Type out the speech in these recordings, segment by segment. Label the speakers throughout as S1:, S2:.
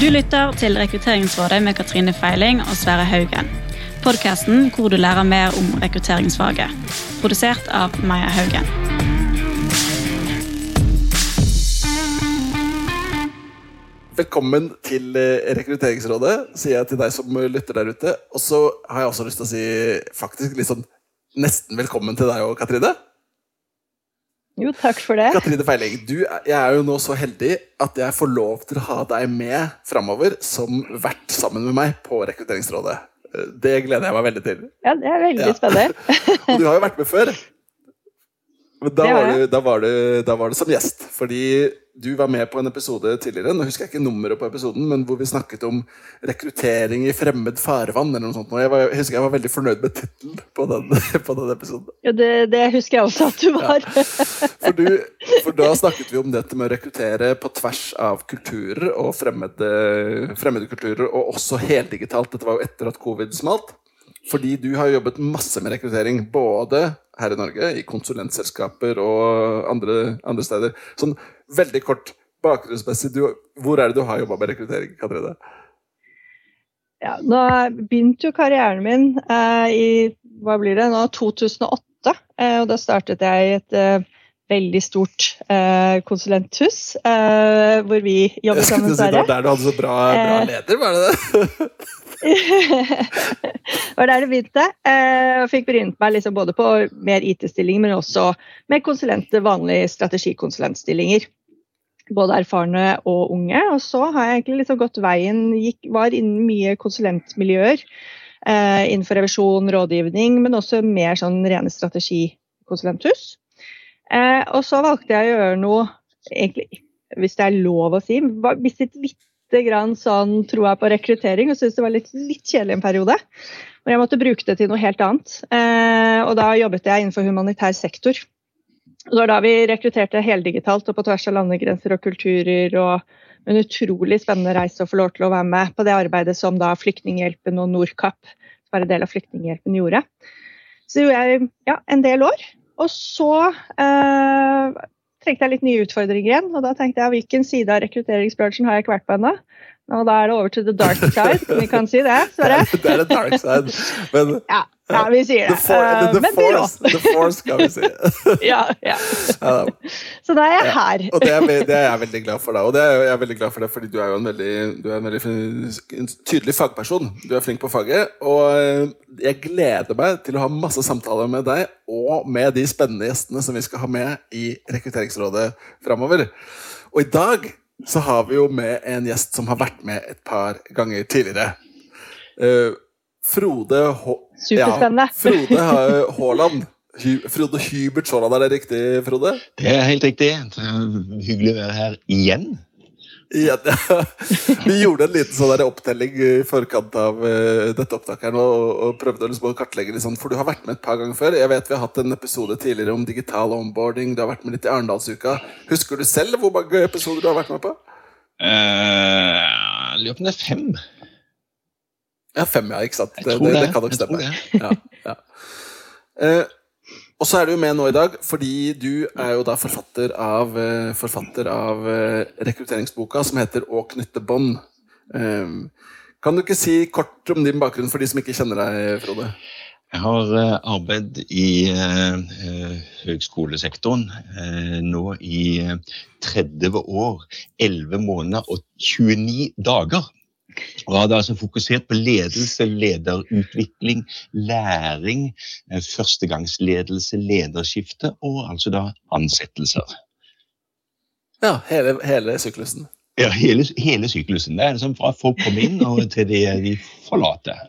S1: Du lytter til Rekrutteringsrådet med Katrine Feiling og Sverre Haugen. Podkasten hvor du lærer mer om rekrutteringsfaget. Produsert av Maja Haugen.
S2: Velkommen til eh, Rekrutteringsrådet, sier jeg til deg som lytter der ute. Og så har jeg også lyst til å si faktisk litt sånn nesten velkommen til deg òg, Katrine.
S3: Jo, takk for det.
S2: Katrine Feiling, du, jeg er jo nå så heldig at jeg får lov til å ha deg med framover som vert sammen med meg på Rekrutteringsrådet. Eh, Det gleder jeg meg veldig til.
S3: Ja, det er veldig
S2: Ja.
S3: spennende.
S2: Og du har jo vært med før. Men da var, du, da, var du, da var du som gjest. Fordi du var med på en episode tidligere, nå husker jeg ikke nummeret på episoden, men hvor vi snakket om rekruttering i fremmed farvann. eller noe sånt. Og jeg, var, jeg husker jeg var veldig fornøyd med tittelen på, den- på den episoden.
S3: Ja, det, det husker jeg også at du var.
S2: For, du, for da snakket vi om dette med å rekruttere på tvers av kulturer og fremmede, fremmede kulturer, og også heldigitalt. Dette var jo etter at covid smalt. Fordi du har jobbet masse med rekruttering, både her i Norge, i konsulentselskaper og andre, andre steder. Sånn veldig kort bakgrunnsmessig, du, hvor er det du har jobba med rekruttering, Katrine?
S3: Ja, nå begynte jo karrieren min eh, i hva blir det nå, 2008. Eh, og da startet jeg et eh, veldig stort eh, konsulenthus eh, hvor vi
S2: jobber
S3: sammen.
S2: Jeg
S3: skulle
S2: si det var der du hadde så bra, bra
S3: Eh.
S2: leder, var det det?
S3: det var der det begynte. eh, og fikk brynt meg liksom både på mer IT-stillinger, men også med konsulenter, vanlige strategikonsulentstillinger. Både erfarne og unge. Og så har jeg egentlig liksom gått veien, gikk, var innen mye konsulentmiljøer. Eh, innenfor revisjon, rådgivning, men også mer sånn rene strategikonsulenthus. Eh, og så valgte jeg å gjøre noe, egentlig, hvis det er lov å si, hvis mistet lite grann sånn troa på rekruttering og syntes det var litt, litt kjedelig en periode. Og jeg måtte bruke det til noe helt annet. Eh, og da jobbet jeg innenfor humanitær sektor. Og det var da vi rekrutterte heldigitalt og på tvers av landegrenser og kulturer. og en utrolig spennende reise å få lov til å være med på det arbeidet som da Flyktninghjelpen og Nordkapp, som var en del av Flyktninghjelpen, gjorde. Så gjorde jeg ja, en del år. Og så eh, trengte jeg litt nye utfordringer igjen. Og da tenkte jeg hvilken side av rekrutteringsbransjen har jeg ikke vært på ennå? Og da er det over til the dark side. Vi kan si det, Sverre?
S2: er, det er the dark side. Men
S3: Ja, ja, vi sier
S2: the,
S3: det.
S2: for,
S3: the,
S2: the,
S3: Men
S2: force, the force, skal vi si.
S3: Ja, ja. Så da er jeg her.
S2: Og det er, det er jeg veldig glad for. da Og det er jeg er veldig glad for det fordi du er jo en veldig, du er en veldig en tydelig fagperson. Du er flink på faget. Og eh, jeg gleder meg til å ha masse samtaler med deg og med de spennende gjestene som vi skal ha med i Rekrutteringsrådet framover. Og i dag så har vi jo med en gjest som har vært med et par ganger tidligere. Uh, Frode H
S3: Superspennende.
S2: Ja, Frode Haaland. Hy Frode Hybert Haaland, er det riktig, Frode?
S4: Det er helt riktig. Det er hyggelig å være her igjen.
S2: Ja, vi gjorde en liten sånn opptelling i forkant av eh, dette opptaket og, og prøvde å liksom å kartlegge litt sånn, for du har vært med et par ganger før. Jeg vet vi har hatt en episode tidligere om digital onboarding. Du har vært med litt i Arendalsuka. Husker du selv hvor mange episoder du har vært med på?
S4: Eh, Jeg lurer på om det er fem.
S2: Ja, fem, ja, ikke sant? Det, det,
S4: det.
S2: kan nok
S4: Jeg tror
S2: stemme. Ja, ja. Eh, og så er du med nå i dag fordi du er jo da forfatter av, eh, forfatter av eh, rekrutteringsboka som heter Å knytte bånd. Eh, kan du ikke si kort om din bakgrunn for de som ikke kjenner deg, Frode?
S4: Jeg har eh, arbeidet i eh, høgskolesektoren eh, nå i eh, 30 år, 11 måneder og 29 dager. Og hadde altså fokusert på ledelse, lederutvikling, læring, eh, førstegangsledelse, lederskifte og altså da ansettelser.
S2: Ja, hele, hele syklusen.
S4: Ja, hele, hele syklusen. Det er liksom fra folk kommer inn og til det de forlater.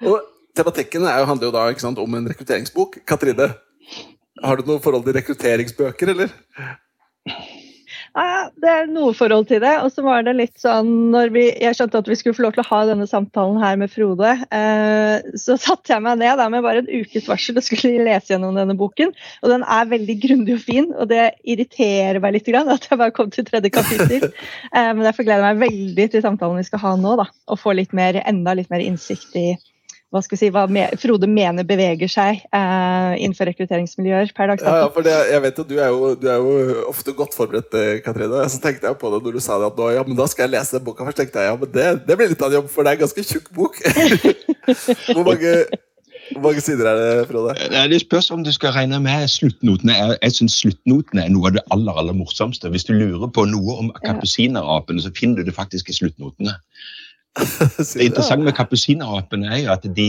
S2: Og tematikken jo, handler jo da sant, om en rekrutteringsbok. Katrine, har du noe forhold til rekrutteringsbøker, eller?
S3: Ja, det er noe forhold til det. Og så var det litt sånn når vi, Jeg skjønte at vi skulle få lov til å ha denne samtalen her med Frode. Eh, så satte jeg meg ned da, med bare en ukes varsel og skulle lese gjennom denne boken. Og den er veldig grundig og fin, og det irriterer meg litt grann, at jeg bare kom til tredje kapittel. Eh, men derfor gleder jeg meg veldig til samtalen vi skal ha nå. da, Og få litt mer, enda litt mer innsikt i hva skal vi si, hva Frode mener beveger seg eh, innenfor rekrutteringsmiljøer per dags
S2: dato. Ja, for det, jeg vet jo, du er jo, du er jo ofte godt forberedt, eh, Katrine. Så tenkte jeg på det når du sa det at nå, ja, men da skal jeg lese den boka først. tenkte jeg, ja, men det, det blir litt av en jobb, for det er en ganske tjukk bok. hvor, mange, hvor mange sider er det, Frode?
S4: Det spørs om du skal regne med sluttnotene. Jeg, jeg syns sluttnotene er noe av det aller aller morsomste. Hvis du lurer på noe om kapusinerapene, så finner du det faktisk i sluttnotene. Det interessante med kapusinerapene er jo at de,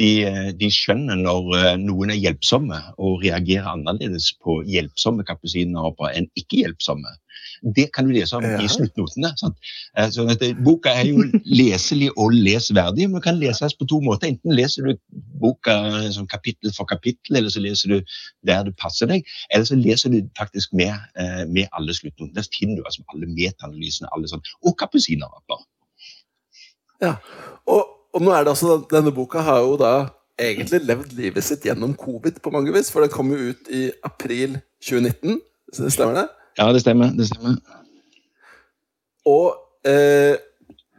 S4: de, de, skjønner når eh, noen er hjelpsomme, og reagerer annerledes på hjelpsomme kapusineraper enn ikke-hjelpsomme. Det kan du lese om ja. i sluttnotene. Sant? Sånn at boka er jo leselig og lesverdig, men kan leses på to måter. Enten leser du boka sånn kapittel for kapittel, eller så leser du der det passer deg. Eller så leser du faktisk med, eh, med alle sluttnotene. Der finner du altså alle metaanalysene alle sånn, og kapusineraper.
S2: Ja, og, og, nå er det altså, denne boka har jo da egentlig levd livet sitt gjennom covid på mange vis, for den kom jo ut i april 2019. Så det Stemmer det?
S4: Ja, det stemmer. Det stemmer.
S2: Og, eh,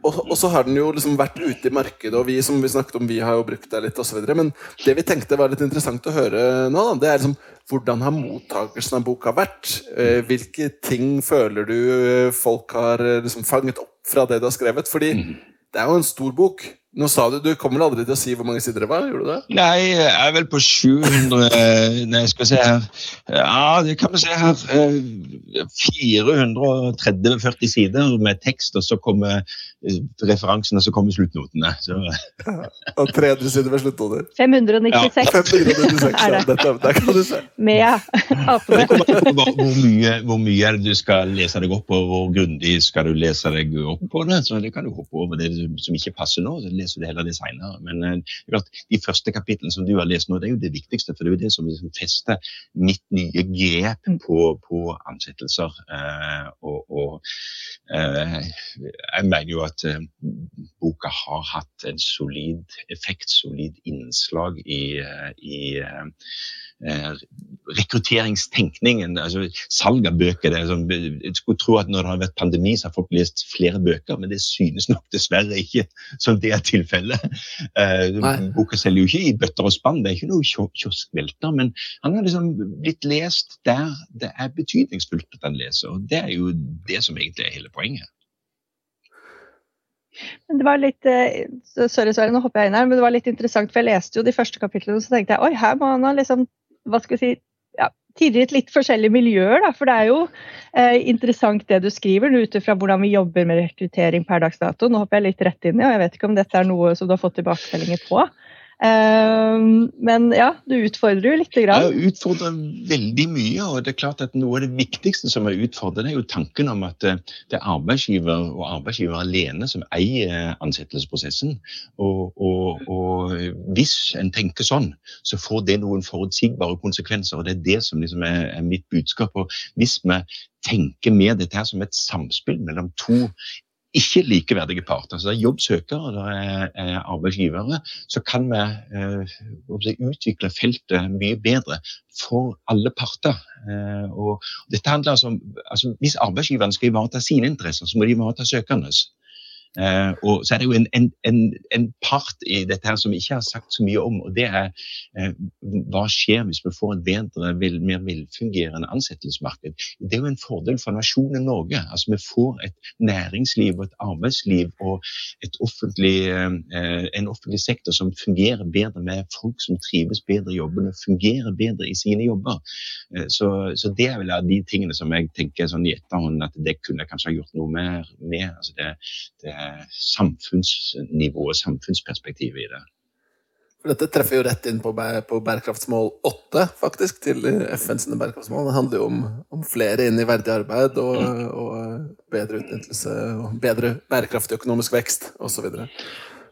S2: og, og, så har den jo liksom vært ute i markedet, og vi som vi snakket om, vi har jo brukt det litt osv. Men det vi tenkte var litt interessant å høre nå, da, det er liksom hvordan har mottakelsen av boka vært? Eh, hvilke ting føler du eh, folk har eh, liksom fanget opp fra det du har skrevet? Fordi mm. Det er jo en stor bok. Nå sa Du du kommer aldri til å si hvor mange sider det var? gjorde du det?
S4: Nei, jeg er vel på 700 Nei, skal vi se her Ja, det kan vi se her. 430-40 sider med tekst, og så kommer eh, referansene, som så kommer sluttnotene. Så.
S2: og 300 sider med sluttnoter?
S3: 596.
S2: Ja. 596 er det. Dette, der kan du se.
S3: Med ja.
S4: Hvor, mye, hvor mye er det du skal lese deg opp på, hvor grundig skal du lese deg opp på det? Så det kan du hoppe over det som ikke passer nå. så leser du heller det senere. Men klart, de første kapitlene som du har lest nå, det er jo det viktigste. For det er jo det som liksom fester mitt nye grep mm. på, på ansettelser. Uh, og, og uh, jeg mener jo at boka har hatt en solid effekt, solid innslag i, i Eh, rekrutteringstenkningen. altså Salg av bøker. det er sånn, Jeg skulle tro at når det har vært pandemi, så har folk lest flere bøker, men det synes nok dessverre ikke som det er tilfellet. Uh, boka selger jo ikke i bøtter og spann, det er ikke noe kioskvelter, men han har liksom blitt lest der det er betydningsfullt at han leser. og Det er jo det som egentlig er hele poenget.
S3: Men det var litt eh, Sorry, sorry, nå hopper jeg inn her, men det var litt interessant, for jeg leste jo de første kapitlene, og så tenkte jeg oi, her må han ha liksom hva skal vi si, ja, tidligere litt forskjellige miljøer. Da, for det er jo eh, interessant det du skriver, ut ifra hvordan vi jobber med rekruttering per dags dato. Nå hopper jeg litt rett inn i, og jeg vet ikke om dette er noe som du har fått tilbakemeldinger på. Ehm, men ja, du utfordrer jo lite grann.
S4: Jeg utfordrer veldig mye. og det er klart at Noe av det viktigste som er utfordret, er jo tanken om at eh, det er arbeidsgiver og arbeidsgiver alene som eier ansettelsesprosessen. Og, og, og hvis en tenker sånn, så får det noen forutsigbare konsekvenser. og Det er det som liksom er, er mitt budskap. og Hvis vi tenker mer dette her som et samspill mellom to ikke likeverdige parter. Så det er jobbsøkere og er arbeidsgivere. Så kan vi eh, utvikle feltet mye bedre for alle parter. Eh, og dette handler altså om, altså Hvis arbeidsgiverne skal ivareta sine interesser, så må de ivareta søkernes. Uh, og så er det jo en, en, en, en, part i dette her som vi ikke har sagt så mye om, og det er eh, hva skjer hvis vi får et bedre, vil, mer velfungerende ansettelsesmarked. Det er jo en fordel for nasjonen Norge. Altså Vi får et næringsliv og et arbeidsliv og et offentlig, eh, en offentlig sektor som fungerer bedre med folk som trives bedre i jobbene, fungerer bedre i sine jobber. Så, så, det er vel av de tingene som jeg tenker sånn i etterhånd at det kunne jeg kanskje ha gjort noe mer med. Altså det, det samfunnsnivået, samfunnsperspektivet i det.
S2: Dette treffer jo rett inn på, på bærekraftsmål 8, faktisk, til FNs bærekraftsmål. Det handler jo om, om flere inn i verdig arbeid og, mm. og bedre utnyttelse og bedre bærekraftig økonomisk vekst osv.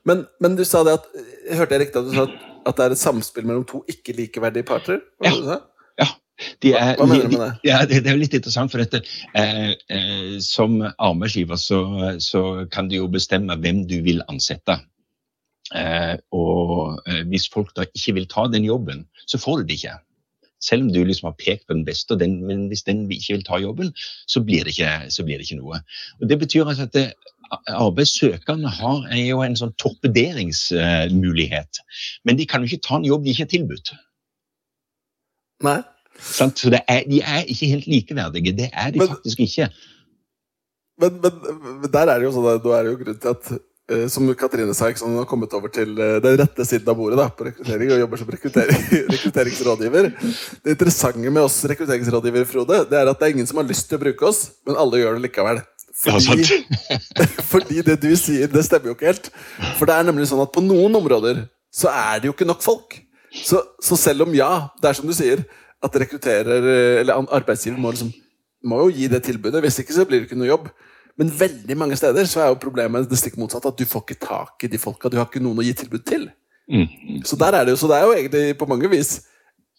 S2: Men, men du sa det at Jeg hørte jeg riktig at du sa at, at det er et samspill mellom to ikke-likeverdige parter?
S4: Ja. De er, Hva mener du med det? Ja, det, det er jo litt interessant, for dette eh, eh, Som arbeidsgiver så, så, kan du jo bestemme hvem du vil ansette. Eh, og eh, hvis folk da ikke vil ta den jobben, så får du det ikke. Selv om du liksom har pekt på den beste, den, men hvis den ikke vil ta jobben, så blir det ikke, blir det ikke noe. Og Det betyr altså at det, arbeidssøkerne har, er jo en sånn torpederingsmulighet. Men de kan jo ikke ta en jobb de ikke er tilbudt.
S2: Nei.
S4: Så er, de er ikke helt likeverdige. Det er de men, faktisk ikke.
S2: Men, men, der er det jo sånn, da er det jo grunn til at uh, som Katrine sa, hun har kommet over til uh, den rette siden av bordet da, på rekruttering og jobber som rekrutteringsrådgiver. Det interessante med oss rekrutteringsrådgivere Frode, det er at det er ingen som har lyst til å bruke oss, men alle gjør det likevel. Fordi, fordi det du sier, det stemmer jo ikke helt. For det er nemlig sånn at på noen områder så er det jo ikke nok folk. Så, så selv om ja, det er som du sier, at rekrutterer eller arbeidsgiver må, liksom, må jo gi det tilbudet. Hvis ikke så blir det ikke noe jobb. Men veldig mange steder så er jo problemet det stikk motsatte. At du får ikke tak i de folka. Du har ikke noen å gi tilbud til. Mm. Så der er det jo, så det er jo egentlig på mange vis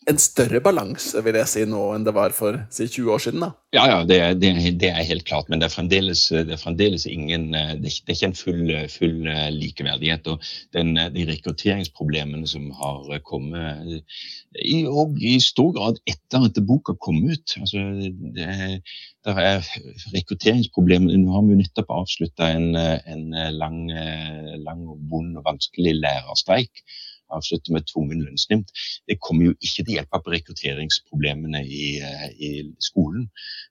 S2: en større balanse vil jeg si nå enn det var for si, 20 år siden? da?
S4: Ja, ja det, det, det, er helt klart. Men det er fremdeles, det er fremdeles ingen Det er, ikke en full, full eh, likeverdighet. og den, De rekrutteringsproblemene som har kommet, i, og i stor grad etter at boka kom ut altså, det, det er rekrutteringsproblemer. Nå har vi jo nettopp avslutta en, en lang, lang, vond og vanskelig lærerstreik avslutte med tvungen lønnsnemnd. Det kommer jo ikke til hjelp på rekrutteringsproblemene i, eh, i skolen.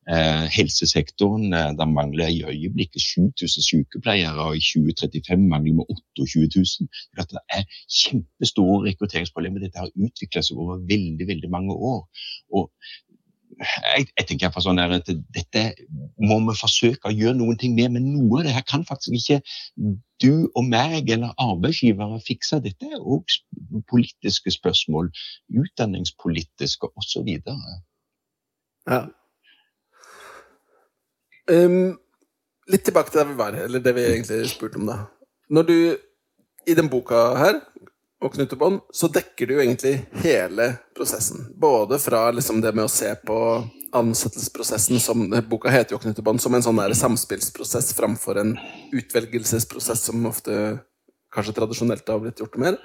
S4: Eh, helsesektoren, eh, der mangler i øyeblikket 7000 sykepleiere, og i 2035 mangler vi 28 000. Det er kjempestore rekrutteringsproblemer. Dette har utvikla seg over veldig, veldig mange år. Og jeg, jeg, tenker sånn at Dette må vi forsøke å gjøre noen ting med, men noe av det her kan faktisk ikke du og meg eller arbeidsgivere fikse. Dette er òg politiske spørsmål, utdanningspolitiske osv.
S2: Ja. Um, litt tilbake til der vi var, eller det vi egentlig spurte om. da. Når du i den boka her og knutebånd, så dekker du jo egentlig hele prosessen. Både fra liksom det med å se på ansettelsesprosessen, som boka heter jo knutebånd, som en sånn samspillsprosess framfor en utvelgelsesprosess som ofte kanskje tradisjonelt har blitt gjort mer.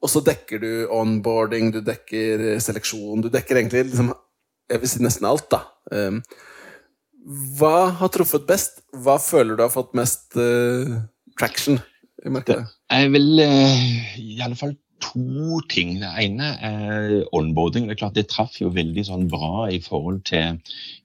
S2: Og så dekker du onboarding, du dekker seleksjon, du dekker egentlig liksom, jeg vil si nesten alt, da. Ehm, hva har truffet best? Hva føler du har fått mest uh, traction i det.
S4: Jeg vil uh, i alle fall to ting. Det ene er onboarding. Det er klart det traff jo veldig sånn bra i forhold, til,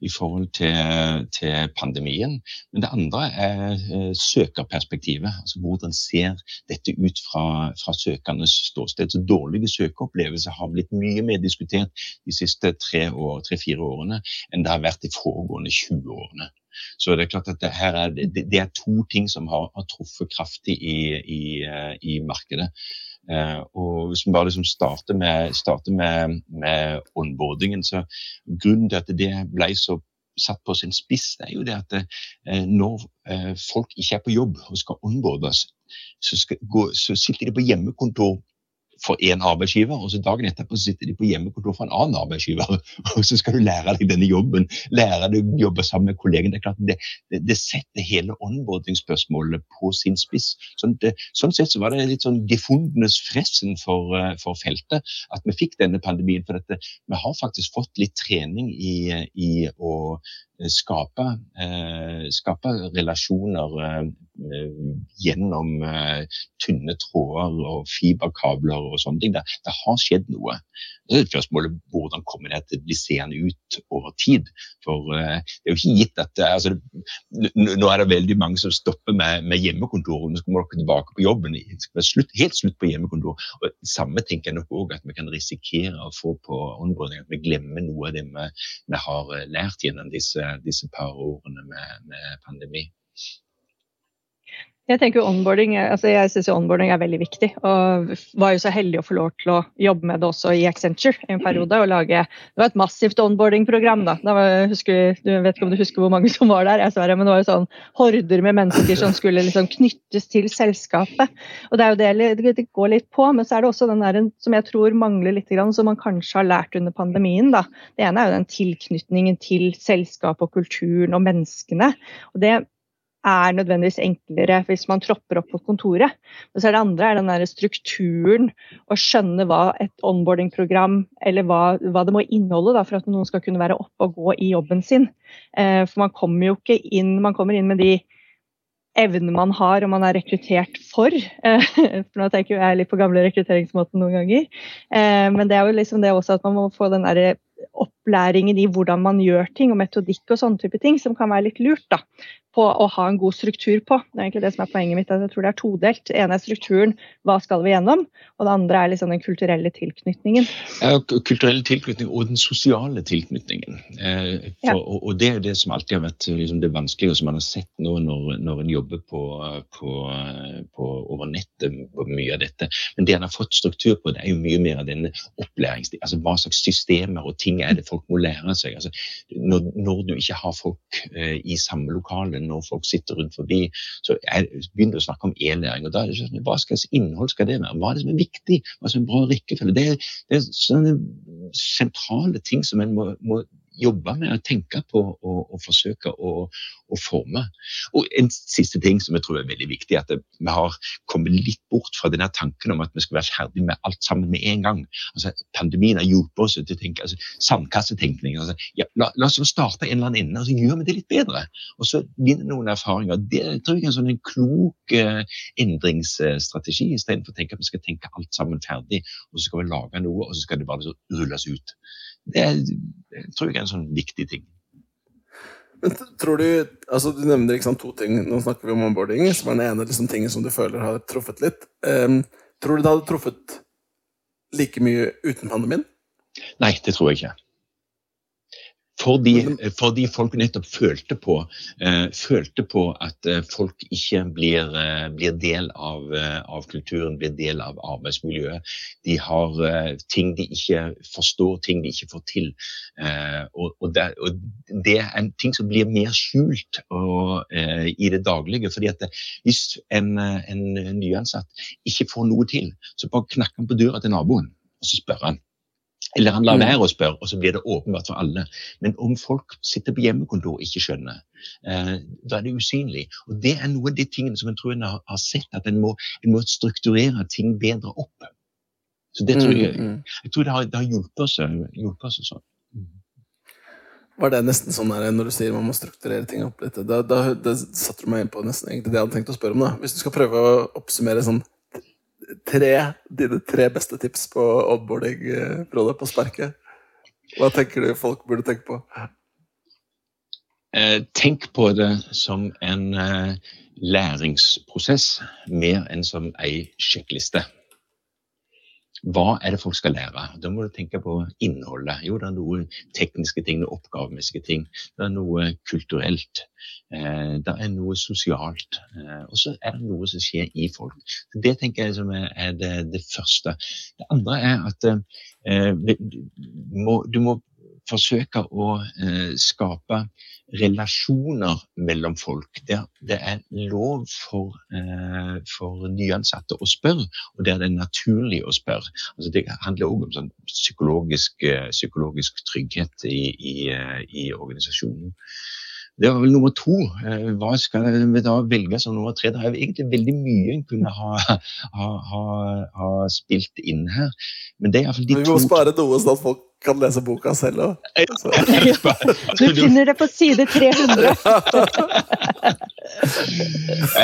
S4: i forhold til, til, pandemien. Men det andre er uh, søkerperspektivet. Altså hvordan ser dette ut fra, fra søkernes ståsted. Så dårlige søkeopplevelser har blitt mye mer diskutert de siste tre-fire år, tre, årene enn det har vært de foregående 20 årene. Så det er klart at det, er, det, det er to ting som har, har truffet kraftig i, i, eh, i markedet. Uh, og Hvis vi bare liksom starter, med, starter med, med, onboardingen, så grunnen til at det ble så satt på sin spiss, det er jo det at uh, når folk ikke er på jobb og skal onboardes, så, skal gå, så sitter de på hjemmekontor for én arbeidsgiver, og så dagen etterpå sitter de på hjemmekontor for en annen arbeidsgiver. Og så skal du lære deg denne jobben, lære deg å jobbe sammen med kollegen. Det er klart, det, det, det setter hele onboarding-spørsmålet på sin spiss. Sånn, det, sånn, sett så var det litt sånn gefundenes fressen for, eh, for, feltet at vi fikk denne pandemien. For dette, vi har faktisk fått litt trening i, i å Eh, skape, eh, skape relasjoner eh, gjennom tynne tråder og fiberkabler og sånne ting. Det, det har skjedd noe. Så er spørsmålet hvordan kommer det til å bli seende ut over tid. For det er jo ikke gitt at altså, Nå er det veldig mange som stopper med, med hjemmekontor. Nå skal dere tilbake på jobben. Slutt, helt slutt på hjemmekontor. Og Samme tenker jeg nok òg at vi kan risikere å få på onboarding. At vi glemmer noe av det vi, vi har lært gjennom disse disse par årene med, med pandemi.
S3: Jeg tenker onboarding, altså jeg synes onboarding er veldig viktig. og Var jo så heldig å få lov til å jobbe med det også i Accenture i en periode. og lage, Det var et massivt onboarding-program. da. da var, husker, du vet ikke om du husker hvor mange som var der, jeg svarer, men det var jo sånn horder med mennesker som skulle liksom knyttes til selskapet. og Det er jo det det går litt på, men så er det også den der som jeg tror mangler litt, som man kanskje har lært under pandemien. da. Det ene er jo den tilknytningen til selskapet og kulturen og menneskene. og det er nødvendigvis enklere hvis man tropper opp på kontoret. Og så er det andre er den der strukturen, å skjønne hva et onboarding-program eller hva, hva, det må inneholde da, for at noen skal kunne være oppe og gå i jobben sin. Eh, for man kommer jo ikke inn, man kommer inn med de evnene man har og man er rekruttert for. For nå tenker jeg litt på gamle rekrutteringsmåten noen ganger. Men det er jo liksom det også at man må få den derre opplæringen i hvordan man gjør ting og metodikk og sånne type ting, som kan være litt lurt da, på å ha en god struktur på. Det er egentlig det som er poenget mitt. at Jeg tror det er todelt. Det ene er strukturen, hva skal vi gjennom? Og det andre er liksom den kulturelle tilknytningen.
S4: Ja, kulturelle tilknytning og den sosiale tilknytningen. Eh, for, ja. og, og, det er det som alltid har vært liksom, det vanskelige, som man har sett nå når, når en jobber på, på, på, over nettet på mye av dette. Men det en har fått struktur på, det er jo mye mer av denne opplærings... Altså hva slags systemer og ting er det folk må lære seg. Altså, når, når, du ikke har folk eh, i samme lokale når folk sitter rundt forbi, så jeg begynner å snakke om e-læring. og da er det sånn, Hva slags innhold skal det være? Hva er det som er viktig? Hva er det som er bra rekkefølge? Det, det er sånne sentrale ting som en må, må jobbe med å tenke på og, og forsøke å, å, forme. Og En siste ting som jeg tror er veldig viktig, at vi har kommet litt bort fra denne tanken om at vi skal være ferdig med alt sammen med en gang. Altså, Pandemien har hjulpet oss til å tenke altså, sandkassetenkning. Altså, ja, la, la, oss starte en eller annen ende, og så gjør vi det litt bedre. Og så vinner noen erfaringer. Det tror jeg er en sånn en klok eh, endringsstrategi, istedenfor å tenke at vi skal tenke alt sammen ferdig, og så skal vi lage noe, og så skal det bare rulles ut. Det, er, tror jeg er en sånn viktig ting.
S2: Men tror Du altså du nevner sant, to ting. Nå snakker vi om onboarding, som er den ene liksom, tingen som du føler har truffet litt. Um, tror du det hadde truffet like mye uten pandemien?
S4: Nei, det tror jeg ikke. Fordi, fordi, folk nettopp følte på, uh, følte på at uh, folk ikke blir, uh, blir del av, av, kulturen, blir del av arbeidsmiljøet. De har ting de ikke forstår, ting de ikke får til. Og, og, det, og, det, er en ting som blir mer skjult og, i det daglige. fordi at Hvis en, en nyansatt ikke får noe til, så bare knakker han på døra til naboen og så spør han. Eller han lar mm. være å spørre, og så blir det åpenbart for alle. Men om folk sitter på hjemmekontor og ikke skjønner, eh, da er det usynlig. Og Det er noe av de tingene som jeg tror en har, har sett, at en må, en må, strukturere ting bedre opp. Så det tror jeg, mm, mm. jeg tror det har, det har hjulpet oss, hjulpet oss sånn.
S2: Var det nesten sånn her, når du sier man må strukturere ting opp litt? Da, da, det satte du meg inn på nesten egentlig det jeg hadde tenkt å spørre om. da. Hvis du skal prøve å oppsummere sånn tre, dine tre beste tips på onboarding, eh, Frode, på sparket. Hva tenker du folk burde tenke på?
S4: Eh, tenk på det som en eh, læringsprosess mer enn som ei sjekkliste. Hva er det folk skal lære? Da må du tenke på innholdet. Jo, det er noen tekniske ting, noen oppgavemessige ting. Det er noe kulturelt. Eh, det er noe sosialt. Eh, og så er det noe som skjer i folk. Det tenker jeg som er, det, det, første. Det andre er at eh, du må, du må forsøke å eh, skape relasjoner mellom folk. Der det er lov for, eh, for nyansatte å spørre, og der det er naturlig å spørre. Altså, det handler òg om sånn psykologisk, eh, psykologisk, trygghet i, i, i organisasjonen. Det var vel nummer to. Hva skal vi da velge som nummer tre? Det er egentlig veldig mye en kunne ha, ha, ha, ha spilt inn her. Men det er iallfall de to
S2: Vi må spare noe sånn at folk kan lese boka selv òg.
S3: Du finner det på side 300.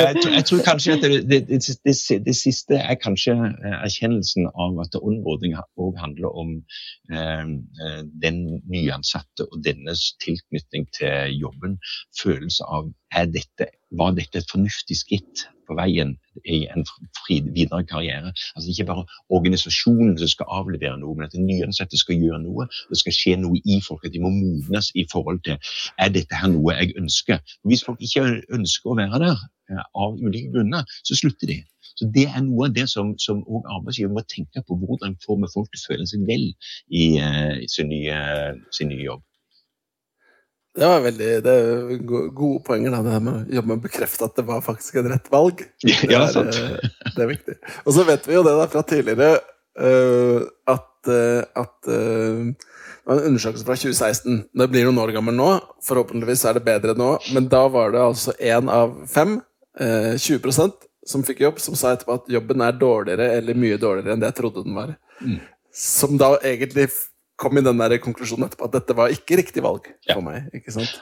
S4: jeg, tror, jeg, tror, kanskje at det, det, det, det, siste er kanskje eh, erkjennelsen av at onboarding òg handler om eh, eh, den nyansatte og dennes tilknytning til jobben. Følelse av er dette, var dette et fornuftig skritt veien i en fri, videre karriere. Altså Ikke bare organisasjonen som skal avlevere noe, men at den nyansatte skal gjøre noe. Det skal skje noe i folk, at de må modnes i forhold til er dette her noe jeg ønsker. Hvis folk ikke ønsker å være der eh, av ulike grunner, så slutter de. Så Det er noe av det som, som arbeidsgiver må tenke på. Hvordan får vi folk til å føle seg vel i, i sin, nye, sin nye jobb.
S2: Det var veldig det gode poenger, da, det med å jobbe med å bekrefte at det var faktisk en rett valg.
S4: Det er, ja, sant.
S2: Eh, det er viktig. Og så vet vi jo det da fra tidligere at, at, det at uh, en undersøkelse fra 2016. Det blir noen år gammel nå. Forhåpentligvis er det bedre nå. Men da var det altså én av fem, 20% som fikk jobb, som sa etterpå at jobben er dårligere eller mye dårligere enn det jeg trodde den var. Mm. Som da egentlig kom i den der konklusjonen etterpå at dette var ikke riktig valg for ja. meg. ikke sant?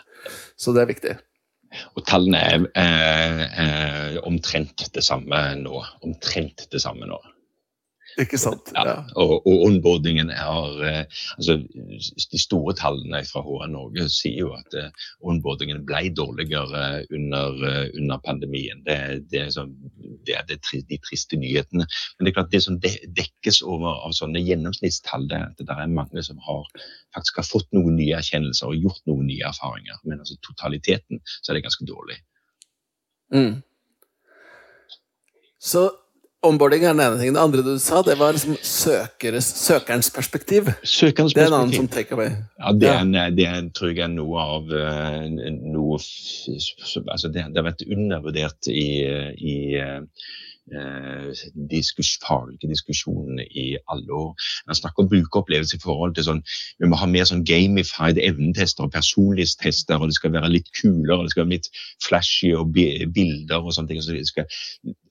S2: Så det er viktig.
S4: Og tallene er eh, eh, omtrent det samme nå. Omtrent det samme nå.
S2: Ikke sant?
S4: Ja. Og, og onboardingen er eh, altså, De store tallene fra HR Norge sier jo at eh, onboardingen ble dårligere under, eh, under pandemien. Det, det, er sånn, det er de triste nyhetene. Men det er klart det som dekkes over av sånne gjennomsnittstall, det er at det er mange som har, faktisk har fått noen nye erkjennelser og gjort noen nye erfaringer. Men altså totaliteten så er det ganske dårlig.
S2: Mm. Så Onboarding er den ene tingen. Det andre du sa, det var liksom søkeres, søkerens perspektiv.
S4: Søkerens
S2: det er en annen som takeaway.
S4: Ja, det, er, ja. det er, tror jeg er noe av uh, noe altså det, det, har vært undervurdert i, i uh, eh, diskus, faglige diskusjonene i alle år. Man snakker om brukeropplevelse i forhold til sånn Vi må ha mer sånn gamified evnetester og personlighetstester, og det skal være litt kulere, det skal være litt flashy og bilder og sånne ting. Så det skal,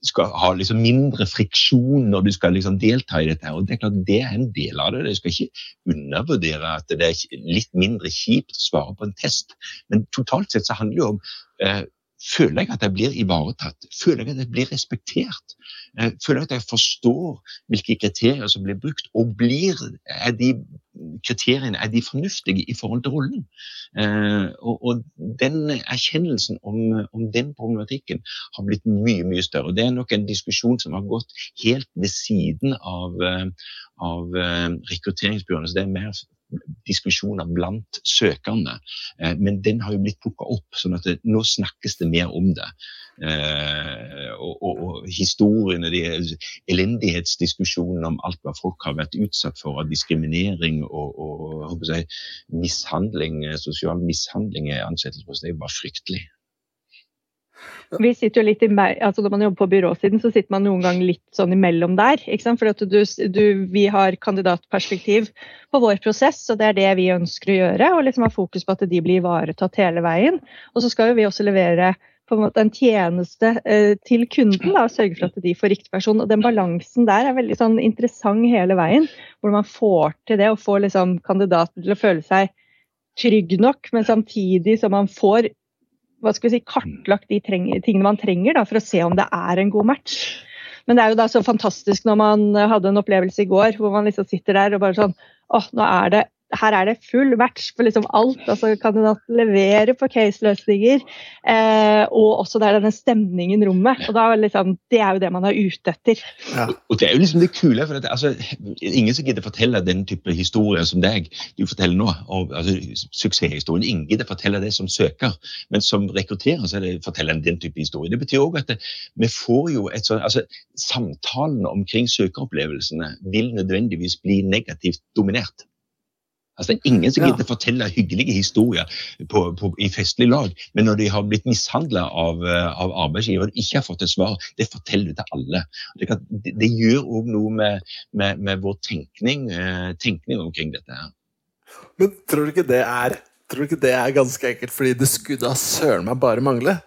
S4: skal ha liksom mindre friksjon når du skal liksom delta i dette. og Det er klart det er en del av det. Jeg skal ikke undervurdere at det er litt mindre kjipt å svare på en test, men totalt sett så handler det jo om eh, Føler jeg at jeg blir ivaretatt? Føler jeg at jeg blir respektert? Eh, føler jeg at jeg forstår hvilke kriterier som blir brukt? Og blir, er de kriteriene er de fornuftige i forhold til rollen? Eh, og, og den erkjennelsen om, om, den problematikken har blitt mye mye større. Det er nok en diskusjon som har gått helt ved siden av, eh, av rekrutteringsbyråene. så det er mer diskusjoner blant søkerne. Eh, men den har jo blitt plukka opp, sånn at det, nå snakkes det mer om det. Eh, og, og, og historiene, de elendighetsdiskusjonene om alt hva folk har vært utsatt for av diskriminering og, og si, mishandling, sosial mishandling i ansettelsesprosessen, det er fryktelig.
S3: Vi sitter jo litt i, altså Når man jobber på byråsiden, så sitter man noen gang litt sånn imellom der. For du, du, vi har kandidatperspektiv på vår prosess, og det er det vi ønsker å gjøre. Og liksom ha fokus på at de blir ivaretatt hele veien. Og så skal jo vi også levere på en måte en tjeneste eh, til kunden da, og sørge for at de får riktig person. Og den balansen der er veldig sånn interessant hele veien. Hvor man får til det, og får liksom kandidaten til å føle seg trygg nok, men samtidig som man får hva skal vi si, kartlagt de tingene man trenger da, for å se om det er en god match. Men det er jo da så fantastisk når man hadde en opplevelse i går hvor man liksom sitter der og bare sånn åh, nå er det her er det full match på liksom alt. altså Kandidaten leverer på caseløsninger. Eh, og også det er denne stemningen i rommet. og da liksom, Det er jo det man er ute etter.
S4: Ja. Og Det er jo liksom det kule. for at, altså, Ingen som gidder fortelle den type historier som deg du forteller nå. Og, altså, Suksesshistorien. Ingen gidder fortelle det som søker. Men som rekrutterer så er det forteller den type historie. Det betyr òg at det, vi får jo et sånn altså, Samtalene omkring søkeropplevelsene vil nødvendigvis bli negativt dominert. Altså, det er ingen som gidder ja. fortelle hyggelige historier på, på, i festlig lag, men når de har blitt mishandla av, eh, av arbeidsgiver og ikke har fått et svar, det forteller du til alle. Det, det, det gjør òg noe med, med, med, vår tenkning, eh, tenkning omkring dette. her.
S2: Men tror du ikke det er Tror du ikke det er ganske enkelt fordi det skulle da søren meg bare mangle?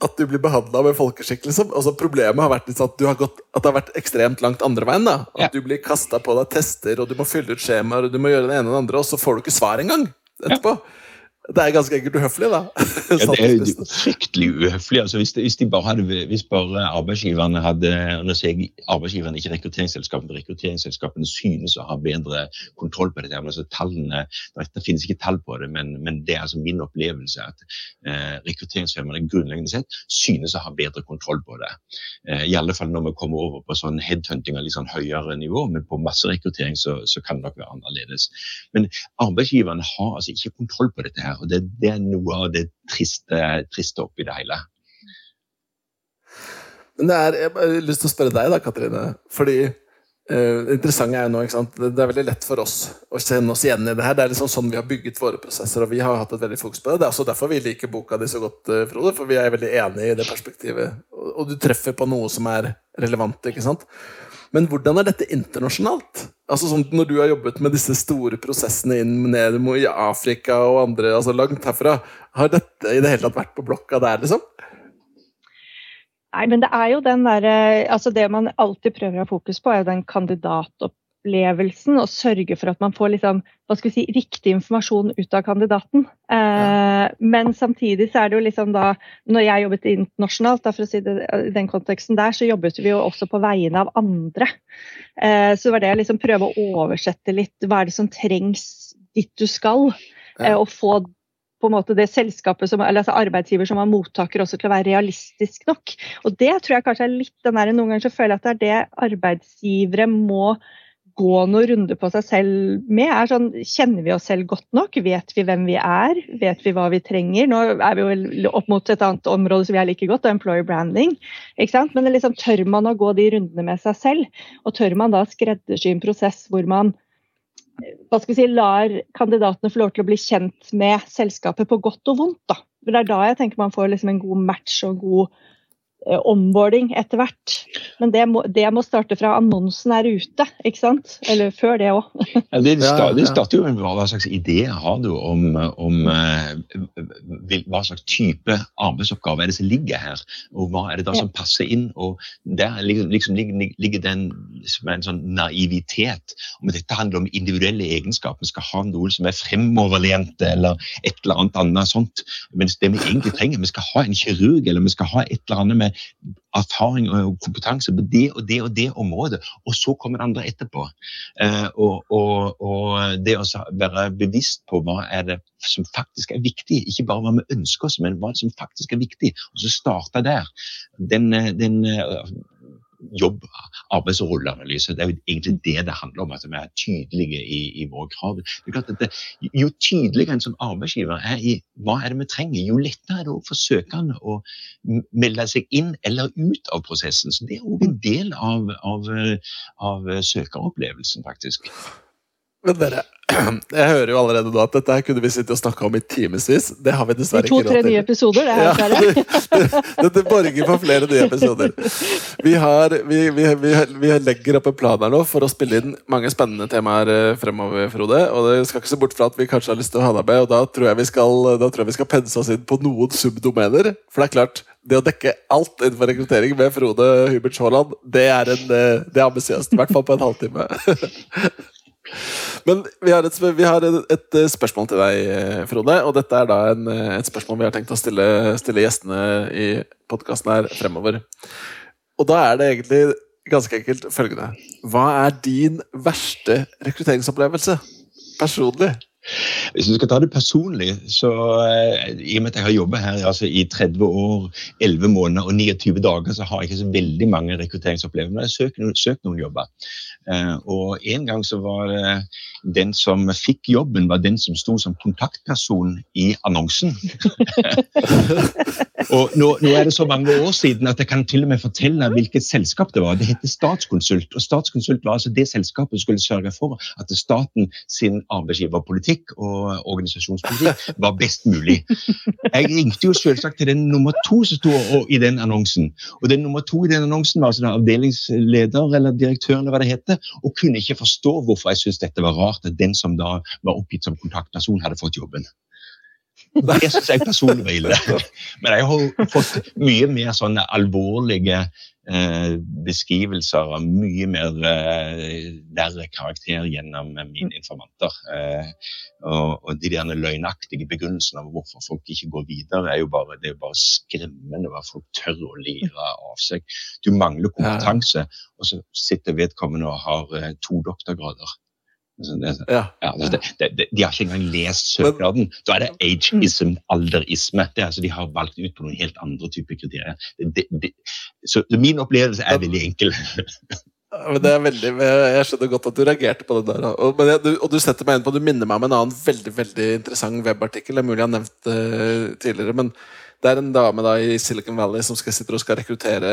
S2: At du blir behandla med folkeskikk. Liksom. Altså, problemet har vært at, har gått, at, det har vært ekstremt langt andre veien. da. At ja. du blir kasta på deg tester, og du må fylle ut skjemaer, og du må gjøre det ene og det andre, og så får du ikke svar engang etterpå. Ja. Det er ganske enkelt uhøflig, da.
S4: ja, det er fryktelig uhøflig. Altså, hvis, det, hvis, bare hadde, hvis, bare arbeidsgiverne hadde Nå sier jeg arbeidsgiverne, ikke rekrutteringsselskapene. Rekrutteringsselskapene synes å ha bedre kontroll på dette. Altså, tallene, det finnes ikke tall på det, men, men det er altså min opplevelse at eh, rekrutteringsfirmaene grunnleggende sett synes å ha bedre kontroll på det. Eh, I alle fall når vi kommer over på sånn headhunting av litt sånn høyere nivå, men på masserekruttering så, så kan det nok være annerledes. Men arbeidsgiverne har altså ikke kontroll på dette her og det, det, er noe av det triste, triste oppi det hele.
S2: Men det er, Jeg har lyst til å spørre deg, da, Katrine. fordi eh, det interessante er jo nå, ikke sant? Det er veldig lett for oss å kjenne oss igjen i det her. Det er liksom sånn vi har bygget våre prosesser, og vi har hatt et veldig fokus på det. Det er også derfor vi liker boka di så godt, eh, Frode, for vi er veldig enige i det perspektivet. Og du treffer på noe som er relevant. ikke sant? Men hvordan er dette internasjonalt? Altså sånn, Når du har jobbet med disse store prosessene inn ned i Afrika og andre, altså langt herfra, har dette i det hele tatt vært på blokka der, liksom?
S3: Nei, men det er jo den derre Altså det man alltid prøver å ha fokus på, er den kandidat- opplevelsen og sørge for at man får liksom, hva skal vi si, riktig informasjon ut av kandidaten. Eh, men samtidig så er det jo liksom da Når jeg jobbet internasjonalt, da, for å si det, i den konteksten der, så jobbet vi jo også på vegne av andre. Eh, så var det å liksom prøve å oversette litt hva er det som trengs dit du skal. Eh, og få på en måte det selskapet som, eller altså arbeidsgiver som var mottaker, også til å være realistisk nok. Og det tror jeg kanskje er litt den der, Noen ganger så føler jeg at det er det arbeidsgivere må gå noen runder på seg selv med. er sånn, Kjenner vi oss selv godt nok? Vet vi hvem vi er? Vet vi hva vi trenger? Nå er vi jo opp mot et annet område som jeg liker godt, employer branding. ikke sant? Men liksom, tør man å gå de rundene med seg selv? Og tør man da skreddersy en prosess hvor man hva skal vi si, lar kandidatene få lov til å bli kjent med selskapet på godt og vondt. Da. Det er da jeg tenker man får liksom en god match og god onboarding etter hvert. Men det må, det må, starte fra annonsen er ute, ikke sant? Eller før det òg.
S4: ja, det, starter starter jo med hva slags ideer har du om, om uh, hva slags type arbeidsoppgave er det som ligger her, og hva er det da som passer inn. og Der liksom, ligger, ligger den som en sånn naivitet. Om dette handler om individuelle egenskaper, skal ha noen som er fremoverlente eller et eller annet annet sånt. Mens det vi egentlig trenger, vi skal ha en kirurg eller vi skal ha et eller annet med erfaring og kompetanse på det og det og det området, og så kommer det andre etterpå. Eh, og, og, og, det å være bevisst på hva er det som faktisk er viktig, ikke bare hva vi ønsker oss, men hva som faktisk er viktig, og så starte der. Den, eh, den eh, jobb, arbeids- og rolleanalyse. Det er jo egentlig det det handler om, at vi er tydelige i, i våre krav. Det jo tydeligere en som arbeidsgiver er i hva er det vi trenger, jo lettere er det for søkerne å melde seg inn eller ut av prosessen. Så Det er òg en del av, av, av søkeropplevelsen, faktisk.
S2: Men dere, jeg hører jo allerede nå at dette her kunne vi sitte og snakke om i timevis. Det har vi dessverre ikke
S3: råd til. To-tre nye episoder, det her,
S2: ja, det, Dette borger for flere nye episoder. Vi, har, vi, vi, vi, legger opp en plan her nå for å spille inn mange spennende temaer eh, fremover, Frode. Og det skal ikke se bort fra at vi kanskje har lyst til å ha deg med, og da tror jeg vi skal, jeg skal pense oss inn på noen subdomener. For det er klart, det å dekke alt innenfor rekruttering med Frode Hubert Haaland, det er, en, eh, det er ambisiøst. I hvert fall på en halvtime. Men vi har, et, vi har et, eh, spørsmål til deg, eh, Frode. Og dette er da en, eh, et spørsmål vi har tenkt å stille, stille gjestene i podkasten her fremover. Og da er det egentlig ganske enkelt følgende. Hva er din verste rekrutteringsopplevelse personlig?
S4: Hvis du skal ta det personlig, så i og med at jeg har jobbet her altså, i 30 år, 11 måneder og 29 dager, så har jeg ikke så veldig mange rekrutteringsopplevelser. Men jeg har søkt noen jobber. Eh, og En gang så var det den som fikk jobben, var den som sto som kontaktperson i annonsen. og nå, nå, er det så mange år siden at jeg kan til og med fortelle hvilket selskap det var. Det heter Statskonsult. og Statskonsult var altså det selskapet som skulle sørge for at staten sin arbeidsgiverpolitikk og organisasjonspolitikk var best mulig. Jeg ringte jo selvsagt til den nummer to som sto i den annonsen. Og den nummer to i den annonsen var altså avdelingsleder eller direktør eller hva det heter og kunne ikke forstå hvorfor jeg syntes dette var rart at den som da var oppgitt som kontaktperson, hadde fått jobben. Det syns jeg personlig var ille. Men jeg har fått mye mer sånne alvorlige eh, beskrivelser av mye mer eh, verre karakter gjennom mine informanter. Eh, og, og, de der løgnaktige begrunnelsene av hvorfor folk ikke går videre, er jo bare, det er jo bare skremmende hva folk tør å lire av seg. Du mangler kompetanse, og så sitter vedkommende og har eh, to doktorgrader. Altså, ja. Ja, altså, det, det, de har ikke engang lest søknaden. Da er det ageism, alderisme. Det er, altså, de har valgt ut på noen helt andre typer kriterier. Det, så min opplevelse er veldig enkel.
S2: Men det er veldig, Jeg skjønner godt at du reagerte på det der. Og, jeg, du, og du setter meg inn på, du minner meg om en annen veldig veldig interessant webartikkel. Det er mulig jeg har nevnt det tidligere, men det er en dame da i Silicon Valley som skal sitter og skal rekruttere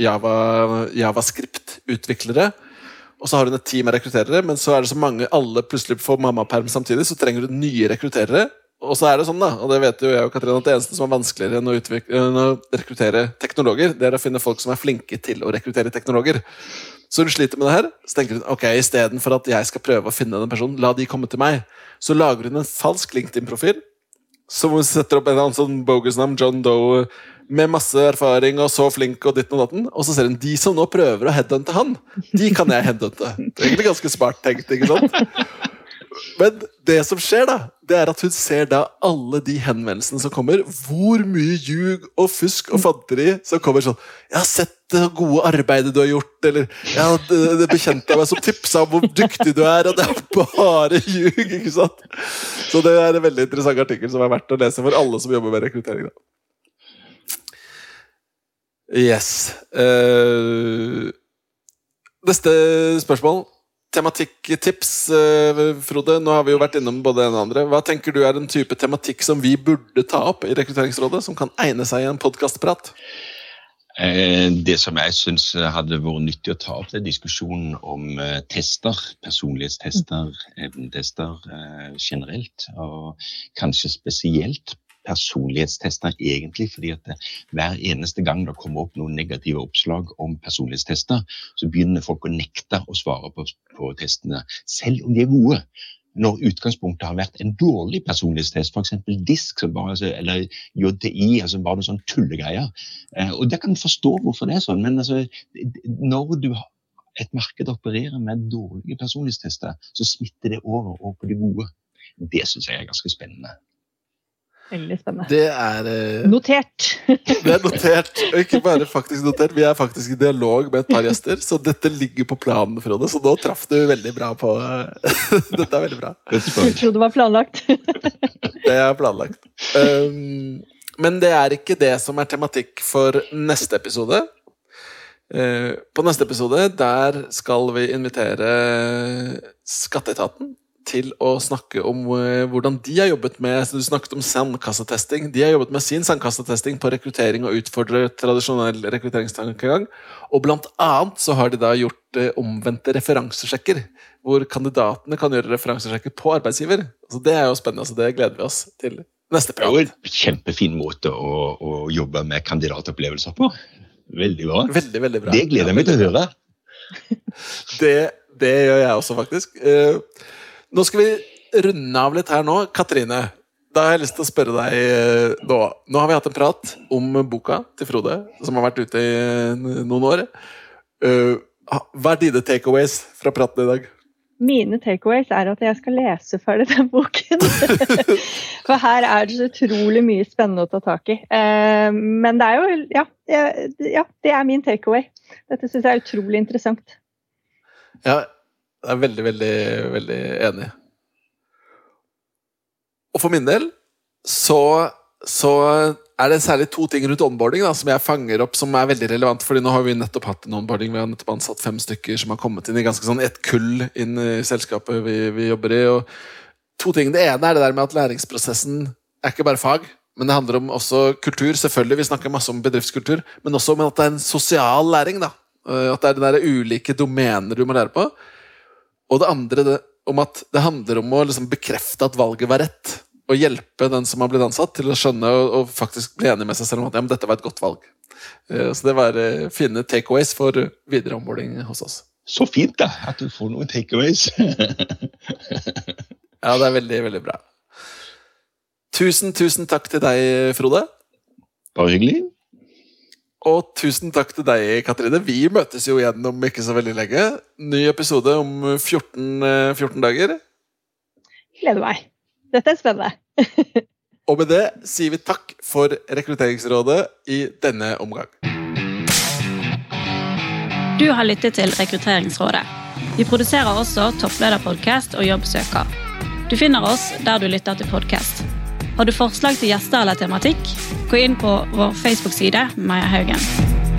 S2: Java, Javascript-utviklere. Og så har hun et team av rekrutterere, men så er det så mange alle plutselig får mammaperm samtidig, så trenger du nye rekrutterere. Og så er det sånn, da, og det vet jo jeg og Katrine, at det eneste som er vanskeligere enn å, enn å rekruttere teknologer, det er å finne folk som er flinke til å rekruttere teknologer. Så hun sliter med det her. Så tenker hun ok, istedenfor at jeg skal prøve å finne den personen, la de komme til meg. Så lager hun en falsk LinkedIn-profil. Som hun setter opp en annen sånn bogus navn, John Doe med masse erfaring og så flink og ditt og datten. Og så ser hun de som nå prøver å headhunte han, de kan jeg headhunte. Det er egentlig ganske smart tenkt. ikke sant? Men det som skjer, da, det er at hun ser da alle de henvendelsene som kommer. Hvor mye ljug og fusk og fanteri som kommer sånn 'Jeg har sett det gode arbeidet du har gjort', eller 'Jeg har det bekjente av meg som tipsa om hvor dyktig du er', og det er bare ljug. ikke sant? Så det er en veldig interessant artikkel som er verdt å lese for alle som jobber med rekruttering. da. Yes. Uh, neste spørsmål. Tematikktips, uh, Frode. Nå har vi jo vært innom både en og andre. Hva tenker du er en type tematikk som vi burde ta opp i Rekrutteringsrådet, som kan egne seg i en podkastprat?
S4: Eh, det som jeg syns hadde vært nyttig å ta opp, det er diskusjonen om tester. Personlighetstester, evnetester generelt. Og kanskje spesielt personlighetstester, egentlig. fordi at hver eneste gang det kommer opp noen negative oppslag om personlighetstester, så begynner folk å nekte å svare på, på testene, selv om de er gode. Når utgangspunktet har vært en dårlig personlighetstest, f.eks. DISK bare, eller JTI, altså bare noen sånne tullegreier. Eh, og Det kan forstå hvorfor det er sånn, men altså, når du et marked opererer med dårlige personlighetstester, så smitter det over, over på de gode. Det syns jeg er ganske spennende.
S3: Veldig spennende.
S2: Det er uh,
S3: Notert.
S2: det er notert, og ikke bare faktisk notert. Vi er faktisk i dialog med et par gjester, så dette ligger på planen, Frode. Så nå traff du veldig bra på uh, Dette er veldig bra.
S3: Jeg trodde det var planlagt?
S2: det er planlagt. Um, men det er ikke det som er tematikk for neste episode. Uh, på neste episode der skal vi invitere Skatteetaten til å snakke om uh, hvordan de har jobbet med Du snakket om sandkassetesting. De har jobbet med sin sandkassetesting på rekruttering og utfordre tradisjonell rekrutteringstankegang. Og blant annet så har de da gjort uh, omvendte referansesjekker. Hvor kandidatene kan gjøre referansesjekker på arbeidsgiver. Så det er jo spennende. Så det gleder vi oss til neste prat.
S4: Det er jo en kjempefin måte å, å jobbe med kandidatopplevelser på. Veldig bra.
S2: Veldig, veldig bra.
S4: Det gleder jeg meg til å høre.
S2: det, det gjør jeg også, faktisk. Nå skal vi runde av litt her nå. Katrine, da har jeg lyst til å spørre deg eh, nå. Nå har vi hatt en prat om boka til Frode, som har vært ute i eh, noen år. Eh, hva er dine takeaways fra praten i dag?
S3: Mine takeaways er at jeg skal lese ferdig den boken. For her er det så utrolig mye spennende å ta tak i. Men det er jo Ja, ja det er min takeaway. Dette syns jeg er utrolig interessant.
S2: Ja, jeg er veldig, veldig, veldig enig. Og for min del så, så er det særlig to ting rundt onboarding da, som jeg fanger opp som er veldig relevant. fordi nå har vi nettopp hatt en onboarding, vi har nettopp ansatt fem stykker som har kommet inn i ganske sånn et kull inn i selskapet vi, vi jobber i. og to ting. Det ene er det der med at læringsprosessen er ikke bare fag. Men det handler om også kultur. selvfølgelig, Vi snakker masse om bedriftskultur. Men også om at det er en sosial læring. da. At det er de der ulike domener du må lære på. Og det andre det, om at det handler om å liksom bekrefte at valget var rett. Og hjelpe den som har blitt ansatt, til å skjønne og, og faktisk bli enig med seg selv om at ja, dette var et godt valg. Uh, så det var uh, fine takeaways for videre omboarding hos oss.
S4: Så fint, da! At du får noen takeaways.
S2: ja, det er veldig, veldig bra. Tusen, tusen takk til deg, Frode.
S4: Bare hyggelig.
S2: Og tusen takk til deg, Katrine. Vi møtes jo igjen om ikke så veldig lenge. Ny episode om 14, 14 eh, dager.
S3: Gleder meg. Dette er spennende.
S2: Og med det sier vi takk for Rekrutteringsrådet i denne omgang.
S1: Du har lyttet til Rekrutteringsrådet. Vi produserer også Topplederpodkast og Jobbsøker. Du finner oss der du lytter til podkast. Har du forslag til gjester eller tematikk, gå inn på vår Facebook-side Maja Haugen.